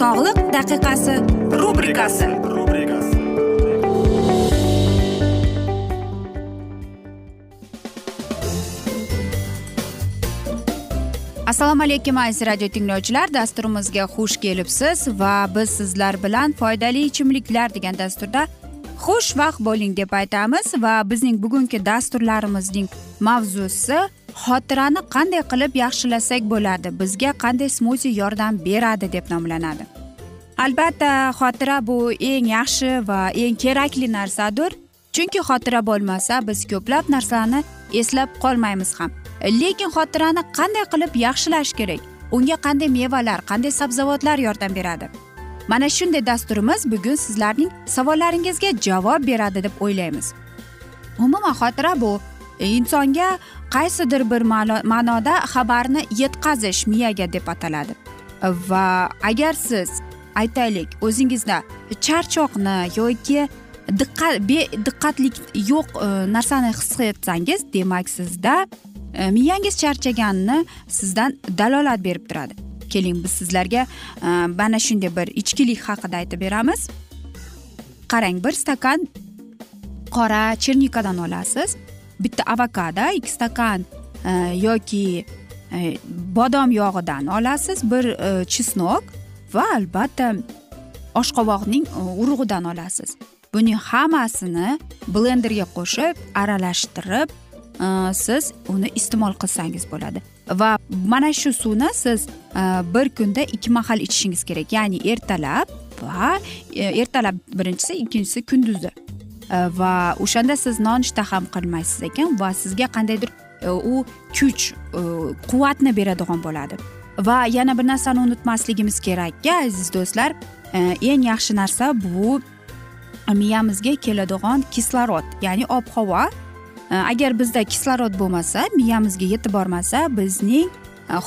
Sog'liq daqiqasi rubrikasi. Assalomu alaykum aziz radio tinglovchilar. Dasturimizga xush kelibsiz va biz sizlar bilan foydali ichimliklar degan dasturda xushvaqt bo'ling deb aytamiz va bizning bugungi dasturlarimizning mavzusi xotirani qanday qilib yaxshilasak bo'ladi bizga qanday smuzi yordam beradi deb nomlanadi. Albatta xotira bu eng yaxshi va eng kerakli narsadir. Chunki xotira bo'lmasa biz ko'plab narsalarni eslab qolmaymiz ham. Lekin xotirani qanday qilib yaxshilash kerak? Unga qanday mevalar qanday sabzavotlar yordam beradi? Mana shunday dasturimiz bugun sizlarning savollaringizga javob beradi deb o'ylaymiz. Umuman xotira bu E, insonga qaysidir bir ma'noda xabarni yetkazish miyaga deb ataladi. Va agar siz aytaylik o'zingizda charchoqni yoki diqqat bediqqatlik yo'q e, narsani his etsangiz demak sizda e, miyangiz charchaganini sizdan dalolat berib turadi. Keling biz sizlarga e, mana shunday bir ichkilik haqida aytib beramiz. Qarang bir stakan qora chernikadan olasiz. Bitta avokado ikki stakan e, yoki e, bodom yog'idan olasiz bir e, chesnok va albatta oshqovoqning urug'idan olasiz. Buning hammasini blenderga qo'shib aralashtirib siz uni iste'mol qilsangiz bo'ladi. Va mana shu suvni siz bir kunda ikki mahal ichishingiz kerak ya'ni ertalab va ertalab birinchisi ikkinchisi kunduzi Э, va o'shanda siz nonushta ham qilmaysiz ekan va sizga qandaydir e, u kuch e, quvvatni beradigan bo'ladi. Va yana bir narsani unutmasligimiz kerakki aziz do'stlar. E, eng yaxshi narsa bu miyamizga keladigan kislorod ya'ni ob havo agar bizda kislorod bo'lmasa miyamizga yetib bormasa bizning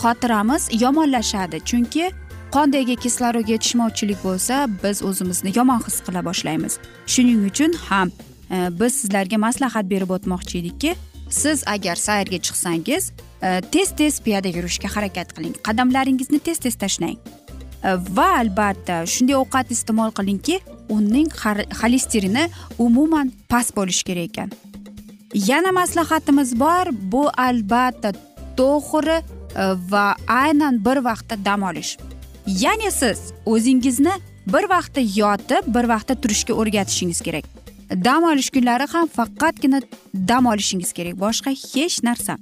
xotiramiz yomonlashadi. Chunki qondagi kislorod yetishmovchilik bo'lsa biz o'zimizni yomon his qila boshlaymiz. Shuning uchun ham e, biz sizlarga maslahat berib o'tmoqchi edikki siz agar sayrga chiqsangiz e, tez tez piyoda yurishga harakat qiling. Qadamlaringizni tez tez tashlang e, va albatta shunday ovqat iste'mol qilingki uning xolesterini umuman past bo'lishi kerak ekan. Yana maslahatimiz bor bu albatta to'g'ri e, va aynan bir vaqtda dam olish. Ya'ni siz o'zingizni bir vaqtda yotib bir vaqtda turishga o'rgatishingiz kerak. Dam olish kunlari ham faqatgina dam olishingiz kerak boshqa hech narsa.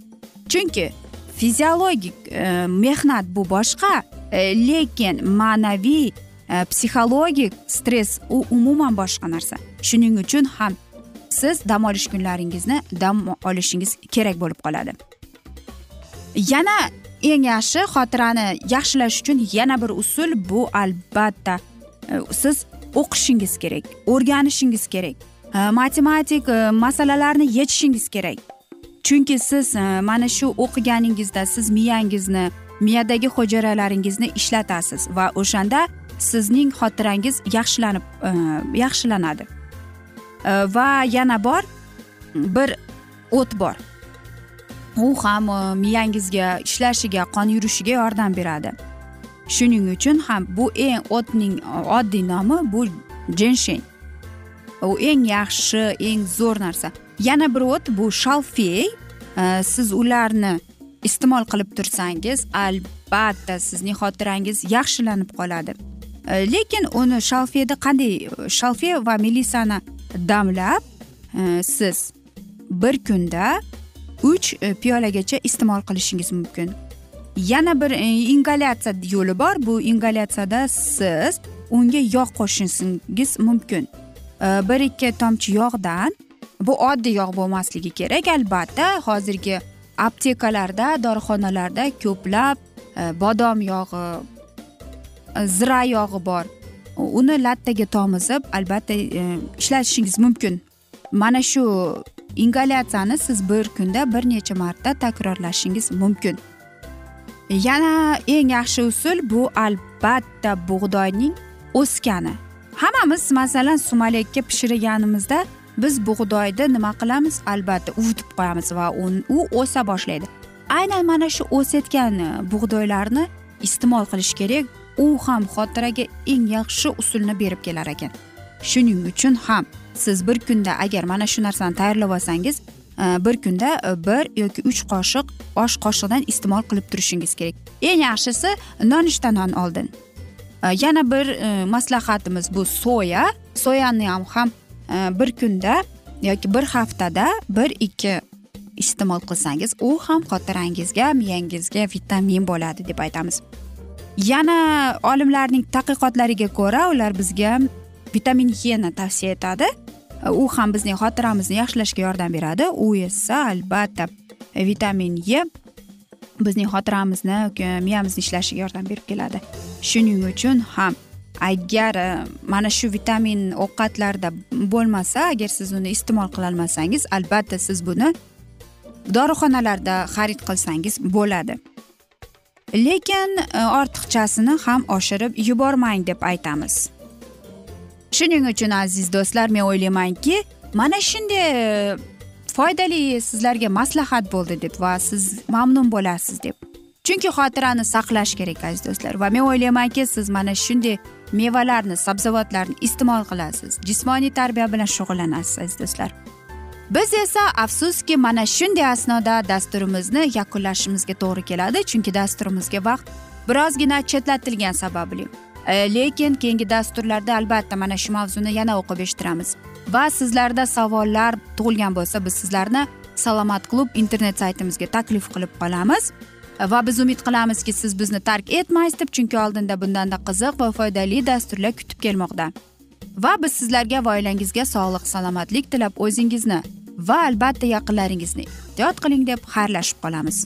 Chunki fiziologik e, mehnat bu boshqa e, lekin ma'naviy E, psixologik stress u umuman boshqa narsa. Shuning uchun ham siz dam olish kunlaringizni dam olishingiz kerak bo'lib qoladi. Yana eng yaxshi xotirani yaxshilash uchun yana bir usul bu albatta. Siz o'qishingiz kerak o'rganishingiz kerak. Matematik e, masalalarni yechishingiz kerak. Chunki siz e, mana shu o'qiganingizda siz miyangizni miyadagi hujayralaringizni ishlatasiz va o'shanda sizning xotirangiz yaxshilanib e, yaxshilanadi. Va yana bor bir o't bor. U ham miyangizga ishlashiga qon yurishiga yordam beradi. Shuning uchun ham bu eng o'tning oddiy nomi bu jensheng u eng yaxshi eng zo'r narsa. Yana bir o't bu shalfey siz ularni iste'mol qilib tursangiz albatta sizning xotirangiz yaxshilanib qoladi. Lekin uni shalfeyni qanday shalfey va melisani damlab siz bir kunda uch e, piyolagacha iste'mol qilishingiz mumkin. Yana bir e, ingalyatsiya yo'li bor. Bu ingalyatsiyada siz unga yog' qo'shishingiz mumkin. E, bir ikki tomchi yog'dan bu oddiy yog' bo'lmasligi kerak. Albatta hozirgi aptekalarda dorixonalarda ko'plab bodom yog'i zira yog'i bor. Uni lattaga tomizib albatta ishlatishingiz mumkin. Mana shu ingalyatsiyani siz bir kunda bir necha marta takrorlashingiz mumkin. Yana eng yaxshi usul bu albatta bug'doyning o'skani. Hammamiz masalan sumalakka pishirganimizda biz bug'doyni nima qilamiz? Albatta uvitib qo'yamiz va u o'sa boshlaydi. Aynan mana shu o'sayotgan bug'doylarni iste'mol qilish kerak. U ham xotiraga eng yaxshi usulni berib kelar ekan. Shuning uchun ham siz bir kunda agar mana shu narsani tayyorlab olsangiz e, bir kunda e, bir yoki uch qoshiq osh qoshiqdan iste'mol qilib turishingiz kerak. Eng yaxshisi nonushtadan oldin. E, yana bir maslahatimiz bu soya. Soyani ham ham bir kunda yoki bir haftada bir ikki iste'mol qilsangiz u ham xotirangizga miyangizga vitamin bo'ladi deb aytamiz. Yana olimlarning tadqiqotlariga ko'ra ular bizga vitamin e ni tavsiya etadi. U ham bizning xotiramizni yaxshilashga yordam beradi. U esa albatta vitamin e bizning xotiramizni miyamizni ishlashiga yordam berib keladi. Shuning uchun ham agar e, mana shu vitamin ovqatlarda bo'lmasa agar siz uni iste'mol qilolmasangiz albatta siz buni dorixonalarda xarid qilsangiz bo'ladi. Lekin e, ortiqchasini ham oshirib yubormang deb aytamiz. Shuning uchun aziz do'stlar men o'ylaymanki mana shunday e, foydali sizlarga maslahat bo'ldi deb va siz mamnun bo'lasiz deb. Chunki xotirani saqlash kerak aziz do'stlar. Va men o'ylaymanki siz mana shunday mevalarni sabzavotlarni iste'mol qilasiz. Jismoniy tarbiya bilan shug'ullanasiz aziz do'stlar. Biz esa afsuski mana shunday asnoda dasturimizni yakunlashimizga to'g'ri keladi. Chunki dasturimizga vaqt birozgina chetlatilgani sababli. E, lekin keyingi dasturlarda albatta mana shu mavzuni yana o'qib eshittiramiz. Va sizlarda savollar tug'ilgan bo'lsa biz sizlarni salomat klub internet saytimizga taklif qilib qolamiz. Va biz umid qilamizki siz bizni tark etmaysiz deb chunki oldinda bundanda qiziq va foydali dasturlar kutib kelmoqda. Va biz sizlarga va oilangizga sog'lik salomatlik tilab o'zingizni va albatta yaqinlaringizni ehtiyot qiling deb xayrlashib qolamiz.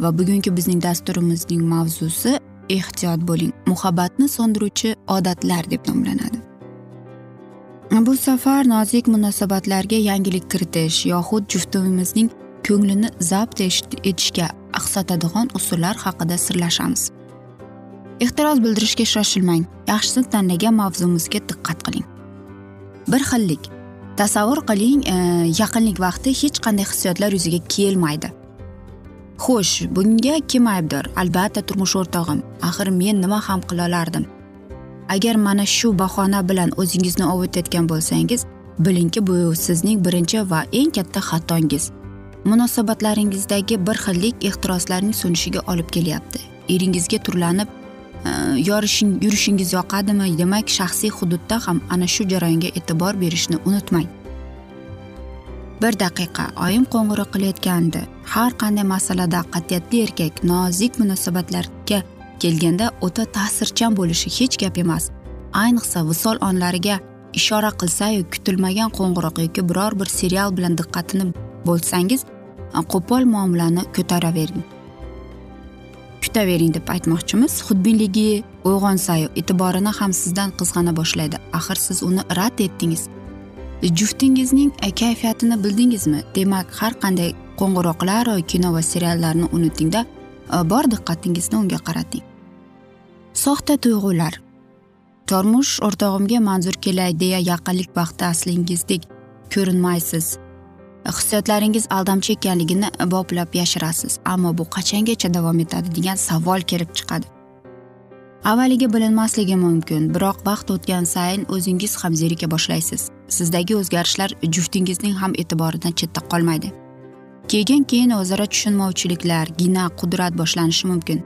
Va bugungi bizning dasturimizning mavzusi ehtiyot bo'ling muhabbatni so'ndiruvchi odatlar deb nomlanadi. Bu safar nozik munosabatlarga yangilik kiritish yoxud juftimizning ko'nglini zabt etishga aqsatadigan usullar haqida sirlashamiz. Ehtiroz bildirishga shoshilmang yaxshisi tanlagan mavzumizga diqqat qiling. Bir xillik tasavvur qiling e, yaqinlik vaqti hech qanday hissiyotlar yuzaga kelmaydi. Xo'sh bunga kim aybdor? Albatta turmush o'rtog'im. Axir men nima ham qila olardim? Agar mana shu bahona bilan o'zingizni ovutayotgan bo'lsangiz bilingki bu sizning birinchi va eng katta xatongiz. Munosabatlaringizdagi bir xillik ehtiroslarning so'nishiga olib kelyapti. Eringizga turlanib e, yorishing yurishingiz yoqadimi? Demak shaxsiy hududda ham ana shu jarayonga e'tibor berishni unutmang. Bir daqiqa oyim qo'ng'iroq qilayotgandi. Har qanday masalada qat'iyatli erkak nozik munosabatlarga kelganda o'ta ta'sirchan bo'lishi hech gap emas. Ayniqsa visol onlariga ishora qilsayu kutilmagan qo'ng'iroq yoki biror bir serial bilan diqqatini bo'lsangiz qo'pol muomalani ko'taravering. Kutavering deb aytmoqchimiz. Xudbinligi uyg'onsayu e'tiborini ham sizdan qizg'ana boshlaydi. Axir siz uni rad etdingiz. Juftingizning kayfiyatini bildingizmi? Demak har qanday qo'ng'iroqlar kino va seriallarni unutingda e, bor diqqatingizni unga qarating. Soxta tuyg'ular. Turmush o'rtog'imga manzur kelay deya yaqinlik vaqti aslingizdek ko'rinmaysiz. Hissiyotlaringiz aldamchi ekanligini e, boplab yashirasiz. Ammo bu qachongacha davom etadi degan savol kelib chiqadi. Avvaliga bilinmasligi mumkin biroq vaqt o'tgan sayin o'zingiz ham zerika boshlaysiz. Sizdagi o'zgarishlar juftingizning ham e'tiboridan chetda qolmaydi. Keyin keyin o'zaro tushunmovchiliklar gina qudrat boshlanishi mumkin.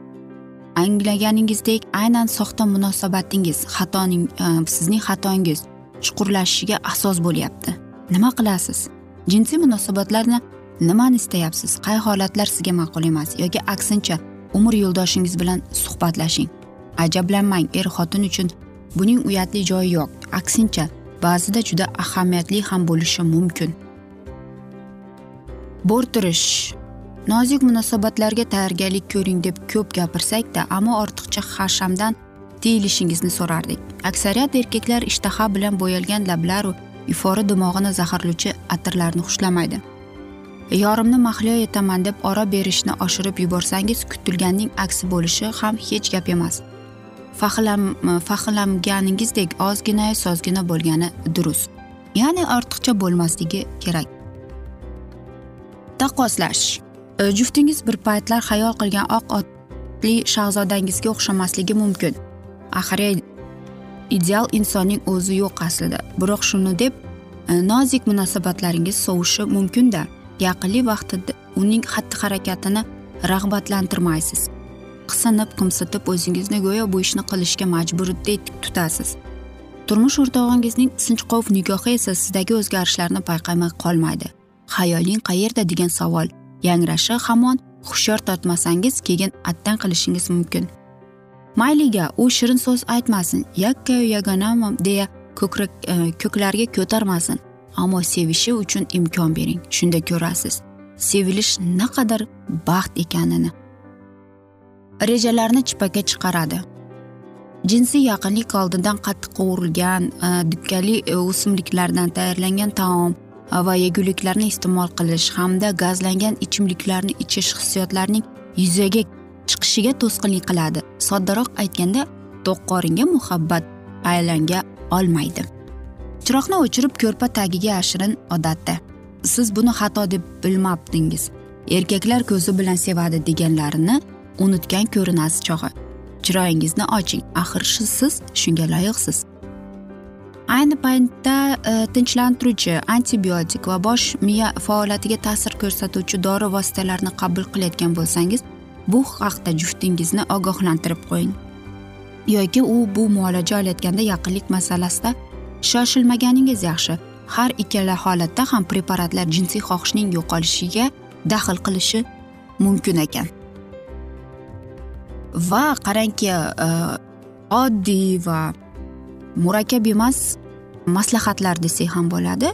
Anglaganingizdek aynan soxta munosabatingiz xatoning e, sizning xatongiz chuqurlashishiga asos bo'lyapti. Nima qilasiz? Jinsiy munosabatlarni nimani istayapsiz? Qay holatlar sizga ma'qul emas? Yoki aksincha umr yo'ldoshingiz bilan suhbatlashing. Ajablanmang er xotin uchun buning uyatli joyi yo'q. Aksincha ba'zida juda ahamiyatli ham bo'lishi mumkin. Bo'rttirish nozik munosabatlarga tayyorgarlik ko'ring deb ko'p gapirsakda ammo ortiqcha hashamdan tiyilishingizni so'rardik. Aksariyat erkaklar ishtaha bilan bo'yalgan lablaru ifori dimog'ini zaharlovchi atirlarni xushlamaydi. Yorimni mahliyo etaman deb oro berishni oshirib yuborsangiz kutilganning aksi bo'lishi ham hech gap emas. Fahlam faxrlanganingizdek ozgina sozgina bo'lgani durust. Ya'ni ortiqcha bo'lmasligi kerak. Taqqoslash e, juftingiz bir paytlar xayol qilgan oq otli shahzodangizga o'xshamasligi mumkin. Axir ideal insonning o'zi yo'q aslida. Biroq shuni deb e, nozik munosabatlaringiz sovishi mumkinda. Yaqinli vaqtida uning xatti harakatini rag'batlantirmaysiz. Qisinib qimsitib o'zingizni go'yo bu ishni qilishga majburdek tutasiz. Turmush o'rtog'ingizning sinchkov nigohi esa sizdagi o'zgarishlarni payqamay qolmaydi. Hayoling qayerda degan savol. Yangrashi hamon hushyor tortmasangiz keyin attang qilishingiz mumkin. Mayliga u shirin so'z aytmasin yakkayu yagonamam deya ko'krak e, ko'klarga ko'tarmasin. Ammo sevishi uchun imkon bering shunda ko'rasiz. Sevilish naqadar baxt ekanini. Rejalarni chippakka chiqaradi. Jinsiy yaqinlik oldidan qattiq qovurilgan e, dukkali e, o'simliklardan tayyorlangan taom e, va yeguliklarni iste'mol qilish hamda gazlangan ichimliklarni ichish hissiyotlarning yuzaga chiqishiga to'sqinlik qiladi. Soddaroq aytganda to'q qoringa muhabbat aylanga olmaydi. Chiroqni o'chirib ko'rpa tagiga yashirin odatda. Siz buni xato deb bilmabdingiz. Erkaklar ko'zi bilan sevadi deganlarini unutgan ko'rinasiz chog'i. Chiroyingizni oching. Axir siz shunga loyiqsiz. Ayni paytda e, tinchlantiruvchi antibiotik va bosh miya faoliyatiga ta'sir ko'rsatuvchi dori vositalarini qabul qilayotgan bo'lsangiz bu haqda juftingizni ogohlantirib qo'ying. Yoki u bu muolaja olayotganda yaqinlik masalasida shoshilmaganingiz yaxshi. Har ikkala holatda ham preparatlar jinsiy xohishning yo'qolishiga daxl qilishi mumkin ekan. Va qarangki e, oddiy va murakkab emas maslahatlar desak ham bo'ladi.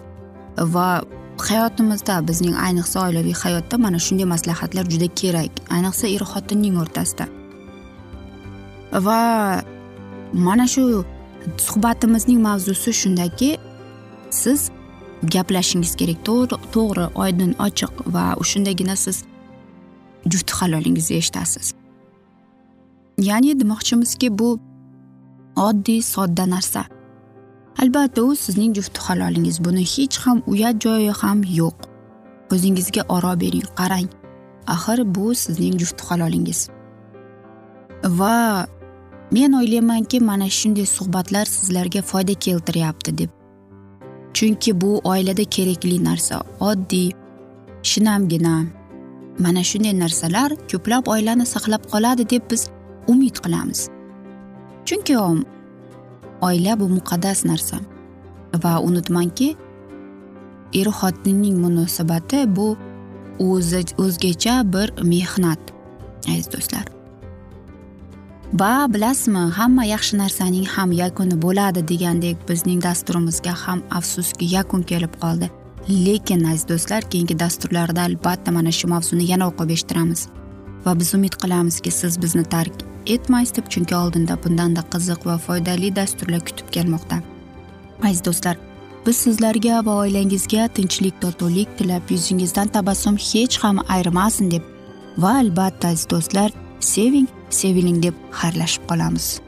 Va hayotimizda bizning ayniqsa oilaviy hayotda mana shunday maslahatlar juda kerak. Ayniqsa er xotinning o'rtasida. Va mana shu suhbatimizning mavzusi shundaki siz gaplashishingiz kerak. To'g'ri oydin ochiq va shundagina siz juft halolingizni eshitasiz. Ya'ni demoqchimizki bu oddiy sodda narsa. Albatta u sizning jufti halolingiz. Buni hech ham uyat joyi ham yo'q. O'zingizga oro bering qarang. Axir bu sizning jufti halolingiz. Va men o'ylaymanki mana shunday suhbatlar sizlarga foyda keltiryapti deb. Chunki bu oilada kerakli narsa oddiy shinamgina. Mana shunday narsalar ko'plab oilani saqlab qoladi deb biz umid qilamiz. Chunki oila bu muqaddas narsa va unutmangki er xotinning munosabati bu o'zi o'zgacha bir mehnat aziz do'stlar. Va bilasizmi hamma yaxshi narsaning ham yakuni bo'ladi degandek bizning dasturimizga ham afsuski yakun kelib qoldi. Lekin aziz do'stlar keyingi dasturlarda albatta mana shu mavzuni yana o'qib eshittiramiz. Va biz umid qilamizki siz bizni tark etmaysiz deb chunki oldinda bundanda qiziq va foydali dasturlar kutib kelmoqda. Aziz do'stlar biz sizlarga va oilangizga tinchlik totuvlik tilab yuzingizdan tabassum hech ham ayrimasin deb va albatta aziz do'stlar seving seviling deb xayrlashib qolamiz.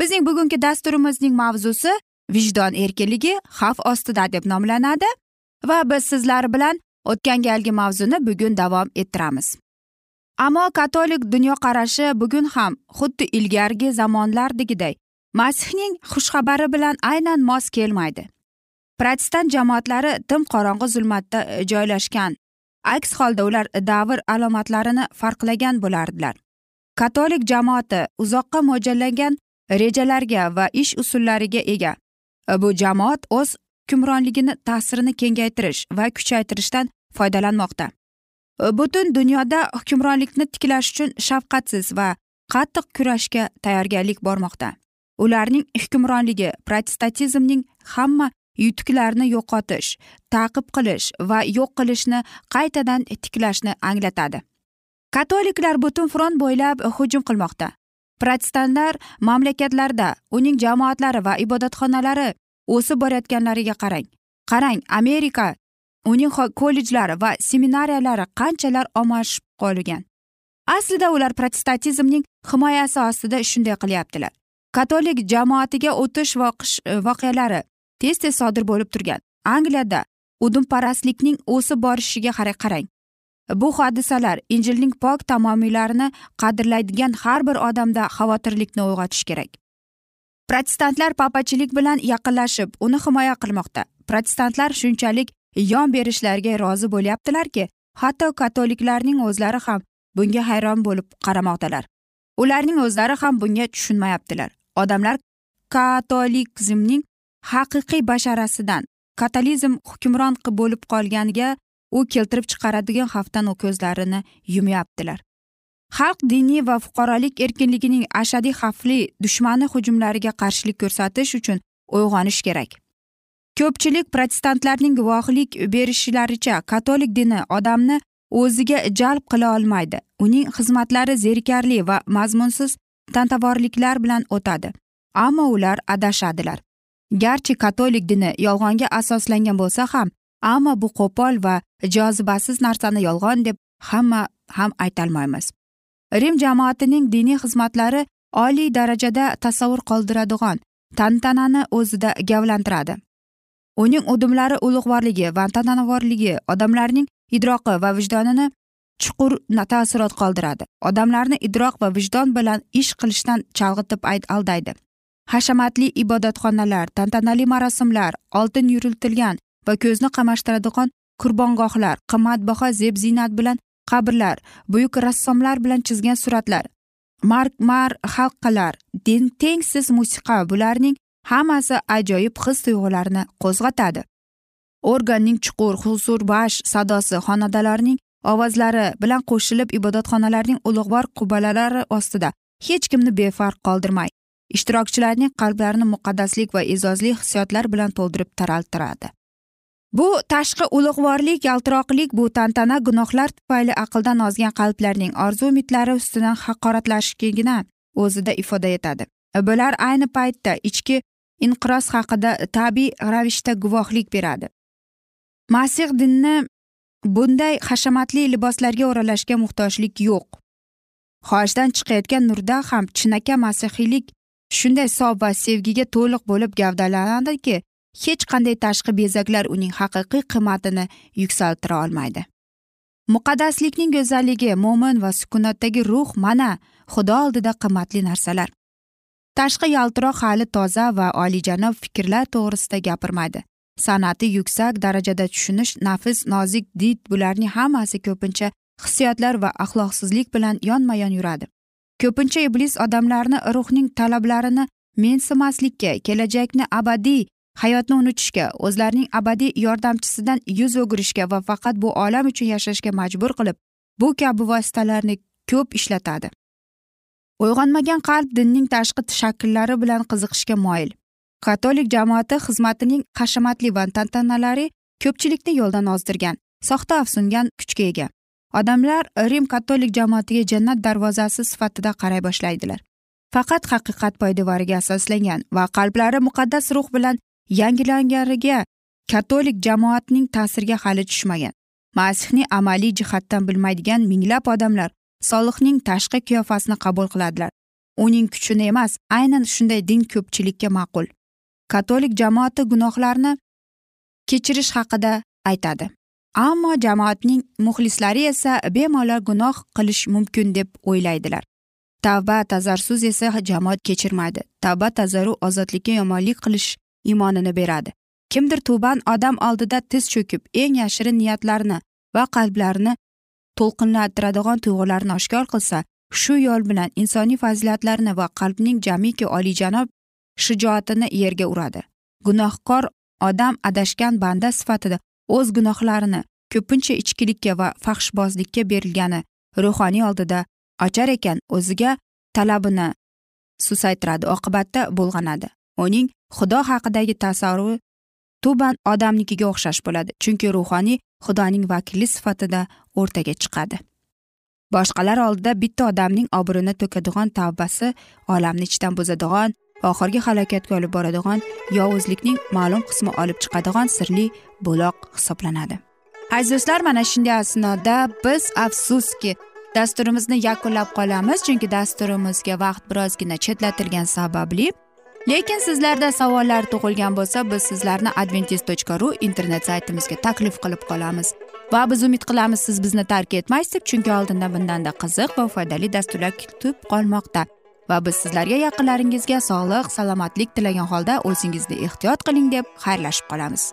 bizning bugungi dasturimizning mavzusi vijdon erkinligi xavf ostida deb nomlanadi va biz sizlar bilan o'tgan galgi mavzuni bugun davom ettiramiz. Ammo katolik dunyoqarashi bugun ham xuddi ilgargi zamonlardagiday masihning xushxabari bilan aynan mos kelmaydi. Protestant jamoatlari tim qorong'i zulmatda e, joylashgan. Aks holda ular davr alomatlarini farqlagan bo'lardilar. Katolik jamoati uzoqqa mo'ljallangan rejalarga va ish usullariga ega. Bu jamoat o'z hukmronligini ta'sirini kengaytirish va kuchaytirishdan foydalanmoqda. Butun dunyoda hukmronlikni tiklash uchun shafqatsiz va qattiq kurashga tayyorgarlik bormoqda. Ularning hukmronligi protestantizmning hamma yutuqlarni yo'qotish ta'qib qilish va yo'q qilishni qaytadan tiklashni anglatadi. Katoliklar butun front bo'ylab hujum qilmoqda. Protestantlar mamlakatlarda uning jamoatlari va ibodatxonalari o'sib borayotganlariga qarang. Qarang amerika uning kollejlari va seminariyalari qanchalar omashib qolgan. Aslida ular protestantizmning himoyasi ostida shunday qilyaptilar. Katolik jamoatiga o'tish e, voqealari tez tez sodir bo'lib turgan. Angliyada udumparastlikning o'sib borishiga qarang. Bu hodisalar injilning pok tamomiylarini qadrlaydigan har bir odamda xavotirlikni uyg'otishi kerak. Protestantlar papachilik bilan yaqinlashib uni himoya qilmoqda. Protestantlar shunchalik yon berishlarga rozi bo'lyaptilarki hatto katoliklarning o'zlari ham bunga hayron bo'lib qaramoqdalar. Ularning o'zlari ham bunga tushunmayaptilar. Odamlar katolikizmning haqiqiy basharasidan katalizm hukmron bo'lib qolganiga u keltirib chiqaradigan xavfdan ko'zlarini yumyaptilar. Xalq diniy va fuqarolik erkinligining ashadiy xavfli dushmani hujumlariga qarshilik ko'rsatish uchun uyg'onish kerak. Ko'pchilik protestantlarning guvohlik berishlaricha katolik dini odamni o'ziga jalb qila olmaydi. Uning xizmatlari zerikarli va mazmunsiz tantavorliklar bilan o'tadi ammo ular adashadilar. Garchi katolik dini yolg'onga asoslangan bo'lsa ham ammo bu qo'pol va jozibasiz narsani yolg'on deb hamma ham aytolmaymiz. Rim jamoatining diniy xizmatlari oliy darajada tasavvur qoldiradigan tantanani o'zida gavlantiradi. Uning udumlari ulug'vorligi va tantanavorligi odamlarning idroqi va vijdonini chuqur taassurot qoldiradi. Odamlarni idroq va vijdon bilan ish qilishdan chalg'itib aldaydi. Hashamatli ibodatxonalar tantanali marosimlar oltin yuritilgan va ko'zni qamashtiradigan qurbongohlar qimmatbaho zeb ziynat bilan qabrlar buyuk rassomlar bilan chizgan suratlar marmar halqalar tengsiz musiqa bularning hammasi ajoyib his tuyg'ularni qo'zg'atadi. Organning chuqur huzurbaxsh sadosi xonadalarning ovozlari bilan qo'shilib ibodatxonalarning ulug'vor qubbalari ostida hech kimni befarq qoldirmay ishtirokchilarning qalblarini muqaddaslik va e'zozli hissiyotlar bilan to'ldirib taraltiradi. Bu tashqi ulug'vorlik yaltiroqlik bu tantana gunohlar tufayli aqldan ozgan qalblarning orzu umidlari ustidan haqoratlashligini o'zida ifoda etadi. Bular ayni paytda ichki inqiroz haqida tabiiy ravishda guvohlik beradi. Masih dinni bunday hashamatli liboslarga o'ralashga muhtojlik yo'q. Xohishdan chiqayotgan nurda ham chinakam masihiylik shunday sof va sevgiga to'liq bo'lib gavdalanadiki hech qanday tashqi bezaklar uning haqiqiy qiymatini yuksaltira olmaydi. Muqaddaslikning go'zalligi mo'min va sukunatdagi ruh mana xudo oldida qimmatli narsalar. Tashqi yaltiroq hali toza va oliyjanob fikrlar to'g'risida gapirmaydi. San'ati yuksak darajada tushunish nafis nozik did bularning hammasi ko'pincha hissiyotlar va axloqsizlik bilan yonma yon yuradi. Ko'pincha iblis odamlarni ruhning talablarini mensimaslikka kelajakni abadiy hayotni unutishga o'zlarining abadiy yordamchisidan yuz o'girishga va faqat bu olam uchun yashashga majbur qilib bu kabi vositalarni ko'p ishlatadi. Uyg'onmagan qalb dinning tashqi shakllari bilan qiziqishga moyil. Katolik jamoati xizmatining hashamatli va tantanalari ko'pchilikni yo'ldan ozdirgan soxta afsungan kuchga ega. Odamlar rim katolik jamoatiga jannat darvozasi sifatida qaray boshlaydilar. Faqat haqiqat poydevoriga asoslangan va qalblari muqaddas ruh bilan yangilanganiga katolik jamoatning ta'siriga hali tushmagan. Masihni amaliy jihatdan bilmaydigan minglab odamlar solihning tashqi qiyofasini qabul qiladilar. Uning kuchini emas aynan shunday din ko'pchilikka ma'qul. Katolik jamoati gunohlarni kechirish haqida aytadi. Ammo jamoatning muxlislari esa bemalol gunoh qilish mumkin deb o'ylaydilar. Tavba tazarsuz esa jamoat kechirmaydi. Tavba tazaru ozodlikka yomonlik qilish iymonini beradi. Kimdir tuban odam oldida tiz cho'kib eng yashirin niyatlarini va qalblarini to'lqinlantiradigan tuyg'ularni oshkor qilsa shu yo'l bilan insoniy fazilatlarni va qalbning jamiki oliyjanob shijoatini yerga uradi. Gunohkor odam adashgan banda sifatida o'z gunohlarini ko'pincha ichkilikka va fahshbozlikka berilgani ruhoniy oldida ochar ekan o'ziga talabini susaytiradi oqibatda bulg'anadi uning xudo haqidagi tasavvuri tuban odamnikiga o'xshash bo'ladi chunki ruhoniy xudoning vakili sifatida o'rtaga chiqadi. Boshqalar oldida bitta odamning obro'ni to'kadigan tavbasi olamni ichidan buzadigan oxirgi halokatga olib boradigan yovuzlikning ma'lum qismi olib chiqadigan sirli buloq hisoblanadi. Aziz do'stlar mana shunday asnoda biz afsuski dasturimizni yakunlab qolamiz chunki dasturimizga vaqt birozgina chetlatilgani sababli lekin sizlarda savollar tug'ilgan bo'lsa biz sizlarni adventis tochka ru internet saytimizga taklif qilib qolamiz. Va biz umid qilamiz siz bizni tark etmaysiz deb chunki oldinda bundanda qiziq va foydali dasturlar kutib qolmoqda. Va biz sizlarga yaqinlaringizga sog'lik salomatlik tilagan holda o'zingizni ehtiyot qiling deb xayrlashib qolamiz.